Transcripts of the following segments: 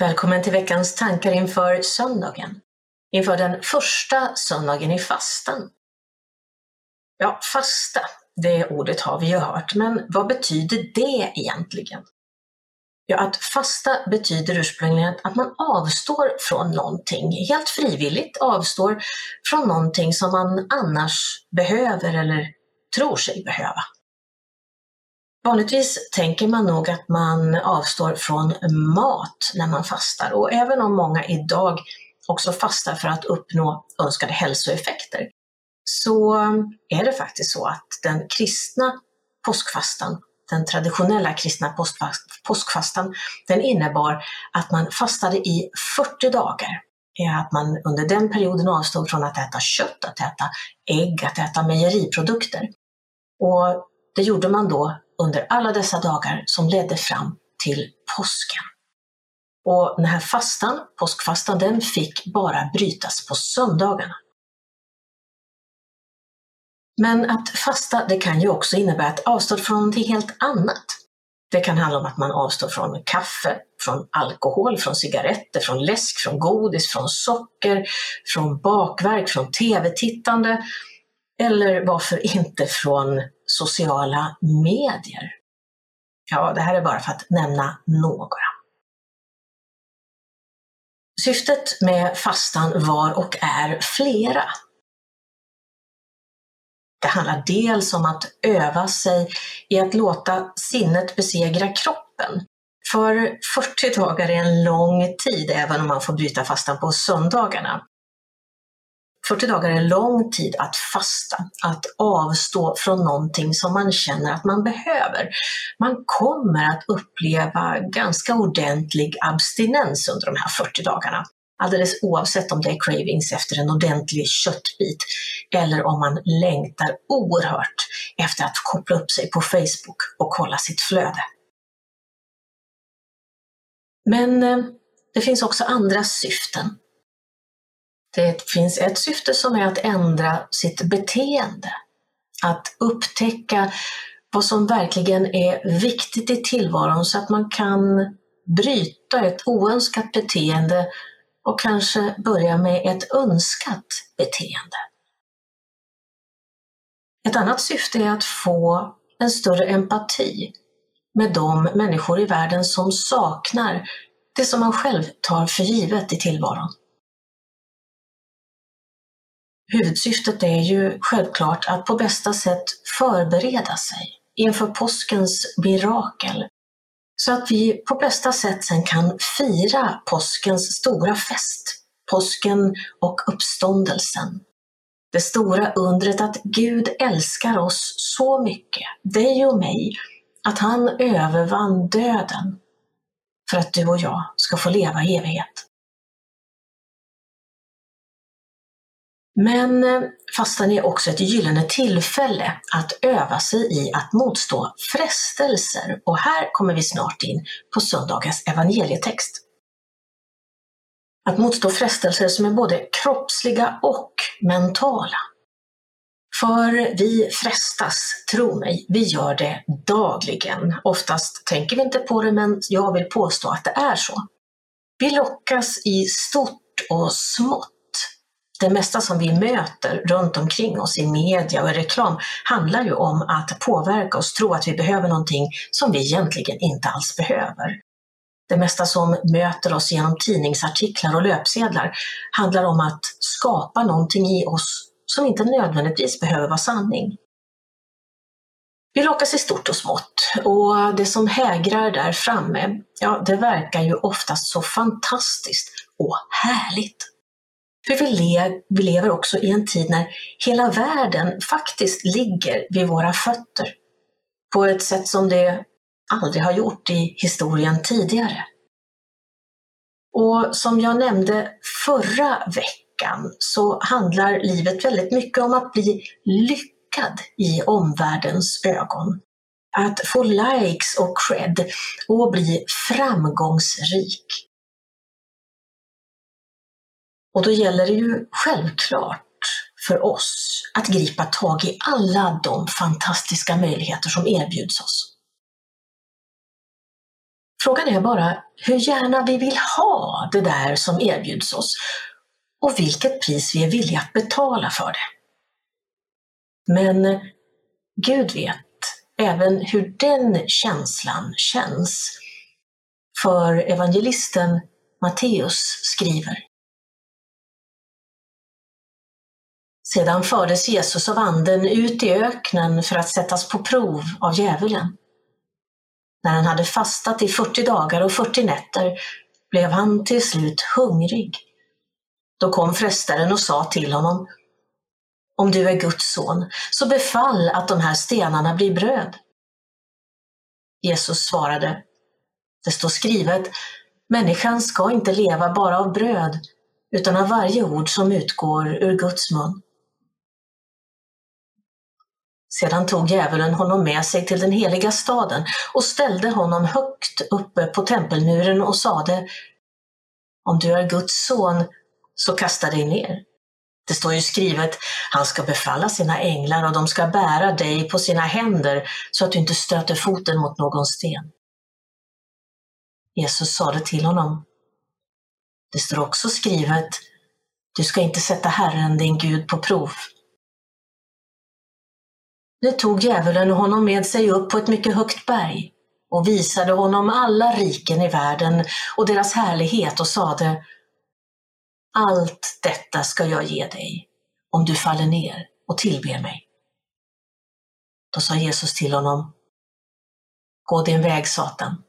Välkommen till veckans tankar inför söndagen. Inför den första söndagen i fastan. Ja, fasta, det ordet har vi ju hört, men vad betyder det egentligen? Ja, att fasta betyder ursprungligen att man avstår från någonting, helt frivilligt avstår från någonting som man annars behöver eller tror sig behöva. Vanligtvis tänker man nog att man avstår från mat när man fastar och även om många idag också fastar för att uppnå önskade hälsoeffekter så är det faktiskt så att den kristna påskfastan, den traditionella kristna påskfastan, den innebar att man fastade i 40 dagar. Att man under den perioden avstod från att äta kött, att äta ägg, att äta mejeriprodukter. Och det gjorde man då under alla dessa dagar som ledde fram till påsken. Och den här fastan, påskfastan, den fick bara brytas på söndagarna. Men att fasta, det kan ju också innebära att avstå från någonting helt annat. Det kan handla om att man avstår från kaffe, från alkohol, från cigaretter, från läsk, från godis, från socker, från bakverk, från tv-tittande eller varför inte från sociala medier. Ja, det här är bara för att nämna några. Syftet med fastan var och är flera. Det handlar dels om att öva sig i att låta sinnet besegra kroppen. För 40 dagar är en lång tid även om man får bryta fastan på söndagarna. 40 dagar är lång tid att fasta, att avstå från någonting som man känner att man behöver. Man kommer att uppleva ganska ordentlig abstinens under de här 40 dagarna. Alldeles oavsett om det är cravings efter en ordentlig köttbit eller om man längtar oerhört efter att koppla upp sig på Facebook och kolla sitt flöde. Men eh, det finns också andra syften det finns ett syfte som är att ändra sitt beteende. Att upptäcka vad som verkligen är viktigt i tillvaron så att man kan bryta ett oönskat beteende och kanske börja med ett önskat beteende. Ett annat syfte är att få en större empati med de människor i världen som saknar det som man själv tar för givet i tillvaron. Huvudsyftet är ju självklart att på bästa sätt förbereda sig inför påskens mirakel så att vi på bästa sätt sen kan fira påskens stora fest, påsken och uppståndelsen. Det stora undret att Gud älskar oss så mycket, dig och mig, att han övervann döden för att du och jag ska få leva i evighet. Men eh, fastan är också ett gyllene tillfälle att öva sig i att motstå frestelser och här kommer vi snart in på söndagens evangelietext. Att motstå frestelser som är både kroppsliga och mentala. För vi frestas, tro mig, vi gör det dagligen. Oftast tänker vi inte på det, men jag vill påstå att det är så. Vi lockas i stort och smått det mesta som vi möter runt omkring oss i media och i reklam handlar ju om att påverka oss, tro att vi behöver någonting som vi egentligen inte alls behöver. Det mesta som möter oss genom tidningsartiklar och löpsedlar handlar om att skapa någonting i oss som inte nödvändigtvis behöver vara sanning. Vi lockas i stort och smått och det som hägrar där framme, ja, det verkar ju oftast så fantastiskt och härligt. För vi, le vi lever också i en tid när hela världen faktiskt ligger vid våra fötter på ett sätt som det aldrig har gjort i historien tidigare. Och som jag nämnde förra veckan så handlar livet väldigt mycket om att bli lyckad i omvärldens ögon. Att få likes och cred och bli framgångsrik. Och då gäller det ju självklart för oss att gripa tag i alla de fantastiska möjligheter som erbjuds oss. Frågan är bara hur gärna vi vill ha det där som erbjuds oss och vilket pris vi är villiga att betala för det. Men Gud vet även hur den känslan känns. För evangelisten Matteus skriver Sedan fördes Jesus av anden ut i öknen för att sättas på prov av djävulen. När han hade fastat i 40 dagar och 40 nätter blev han till slut hungrig. Då kom frestaren och sa till honom Om du är Guds son, så befall att de här stenarna blir bröd. Jesus svarade Det står skrivet Människan ska inte leva bara av bröd utan av varje ord som utgår ur Guds mun. Sedan tog djävulen honom med sig till den heliga staden och ställde honom högt uppe på tempelmuren och sade Om du är Guds son, så kasta dig ner. Det står ju skrivet, han ska befalla sina änglar och de ska bära dig på sina händer så att du inte stöter foten mot någon sten. Jesus sade till honom, det står också skrivet, du ska inte sätta Herren din Gud på prov. Nu tog djävulen honom med sig upp på ett mycket högt berg och visade honom alla riken i världen och deras härlighet och sade Allt detta ska jag ge dig om du faller ner och tillber mig. Då sa Jesus till honom Gå din väg, Satan.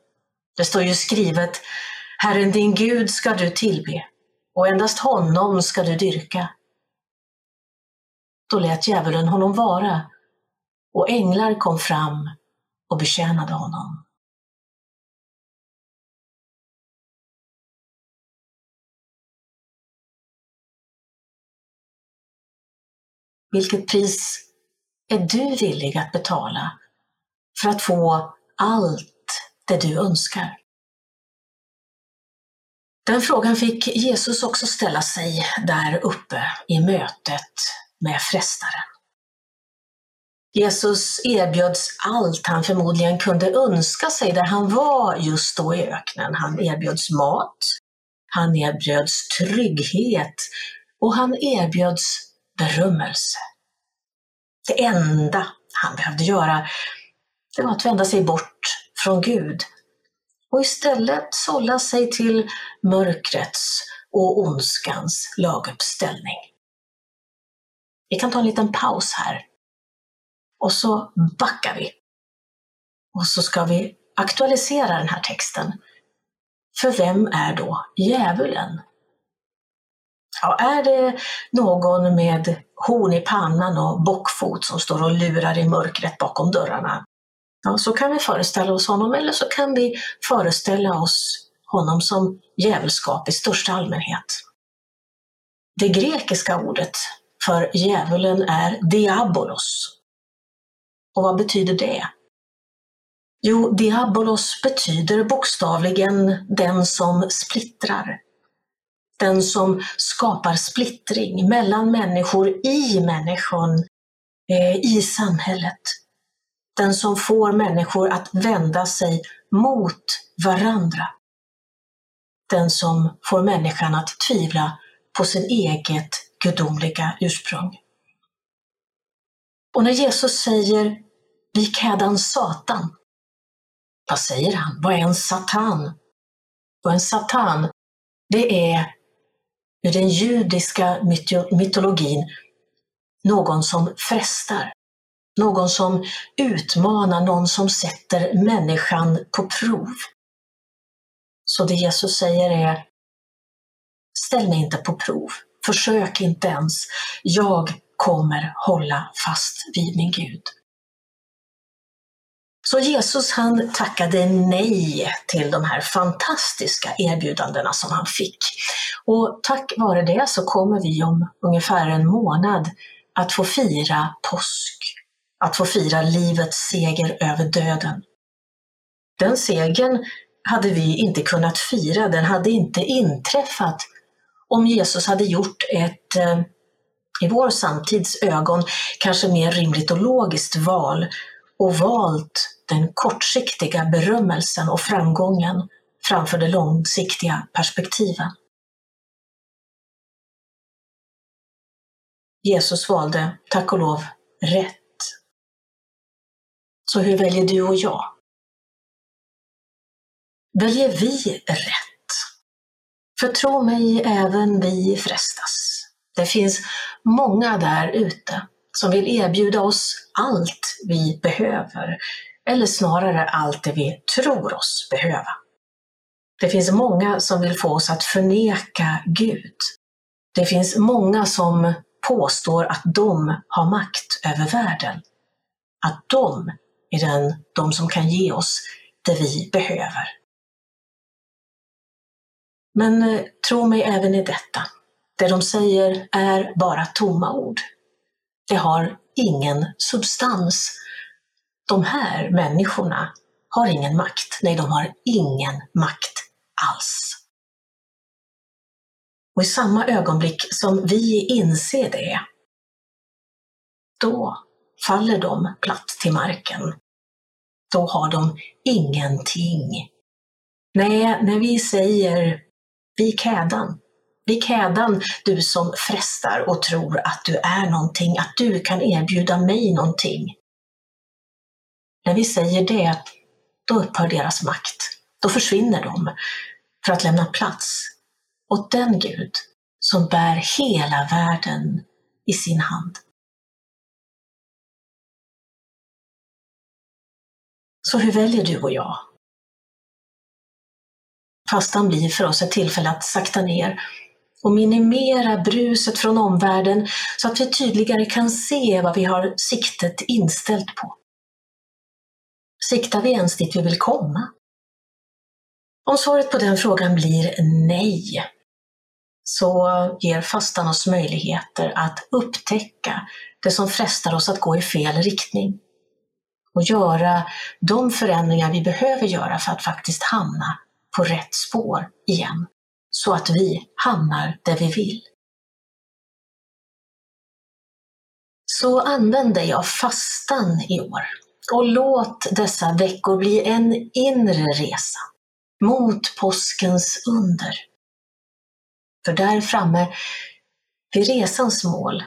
Det står ju skrivet Herren din Gud ska du tillbe och endast honom ska du dyrka. Då lät djävulen honom vara och änglar kom fram och betjänade honom. Vilket pris är du villig att betala för att få allt det du önskar? Den frågan fick Jesus också ställa sig där uppe i mötet med frestaren. Jesus erbjöds allt han förmodligen kunde önska sig där han var just då i öknen. Han erbjöds mat, han erbjöds trygghet och han erbjöds berömmelse. Det enda han behövde göra det var att vända sig bort från Gud och istället sålla sig till mörkrets och ondskans laguppställning. Vi kan ta en liten paus här och så backar vi. Och så ska vi aktualisera den här texten. För vem är då djävulen? Ja, är det någon med horn i pannan och bockfot som står och lurar i mörkret bakom dörrarna? Ja, så kan vi föreställa oss honom, eller så kan vi föreställa oss honom som djävulskap i största allmänhet. Det grekiska ordet för djävulen är diabolos och vad betyder det? Jo, diabolos betyder bokstavligen den som splittrar. Den som skapar splittring mellan människor, i människan, eh, i samhället. Den som får människor att vända sig mot varandra. Den som får människan att tvivla på sin eget gudomliga ursprung. Och när Jesus säger Vik hädan Satan, vad säger han? Vad är en satan? Och en satan, det är ur den judiska mytologin någon som frestar, någon som utmanar, någon som sätter människan på prov. Så det Jesus säger är, ställ mig inte på prov, försök inte ens, jag kommer hålla fast vid min Gud. Så Jesus han tackade nej till de här fantastiska erbjudandena som han fick. Och tack vare det så kommer vi om ungefär en månad att få fira påsk, att få fira livets seger över döden. Den segern hade vi inte kunnat fira, den hade inte inträffat om Jesus hade gjort ett eh, i vår samtids ögon kanske mer rimligt och logiskt val och valt den kortsiktiga berömmelsen och framgången framför de långsiktiga perspektiven. Jesus valde, tack och lov, rätt. Så hur väljer du och jag? Väljer vi rätt? För tro mig, även vi frestas. Det finns många där ute som vill erbjuda oss allt vi behöver, eller snarare allt det vi tror oss behöva. Det finns många som vill få oss att förneka Gud. Det finns många som påstår att de har makt över världen. Att de är den, de som kan ge oss det vi behöver. Men eh, tro mig även i detta. Det de säger är bara tomma ord. Det har ingen substans. De här människorna har ingen makt. Nej, de har ingen makt alls. Och i samma ögonblick som vi inser det, då faller de platt till marken. Då har de ingenting. Nej, när vi säger Vik hädan, vik hädan du som frestar och tror att du är någonting, att du kan erbjuda mig någonting. När vi säger det, då upphör deras makt. Då försvinner de för att lämna plats åt den Gud som bär hela världen i sin hand. Så hur väljer du och jag? Fastan blir för oss ett tillfälle att sakta ner och minimera bruset från omvärlden så att vi tydligare kan se vad vi har siktet inställt på. Siktar vi ens dit vi vill komma? Om svaret på den frågan blir nej, så ger fastan oss möjligheter att upptäcka det som frestar oss att gå i fel riktning och göra de förändringar vi behöver göra för att faktiskt hamna på rätt spår igen, så att vi hamnar där vi vill. Så använd dig av fastan i år och låt dessa veckor bli en inre resa mot påskens under. För där framme, vid resans mål,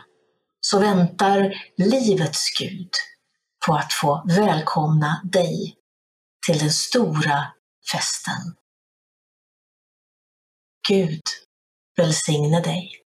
så väntar livets Gud på att få välkomna dig till den stora festen. Gud välsigne dig.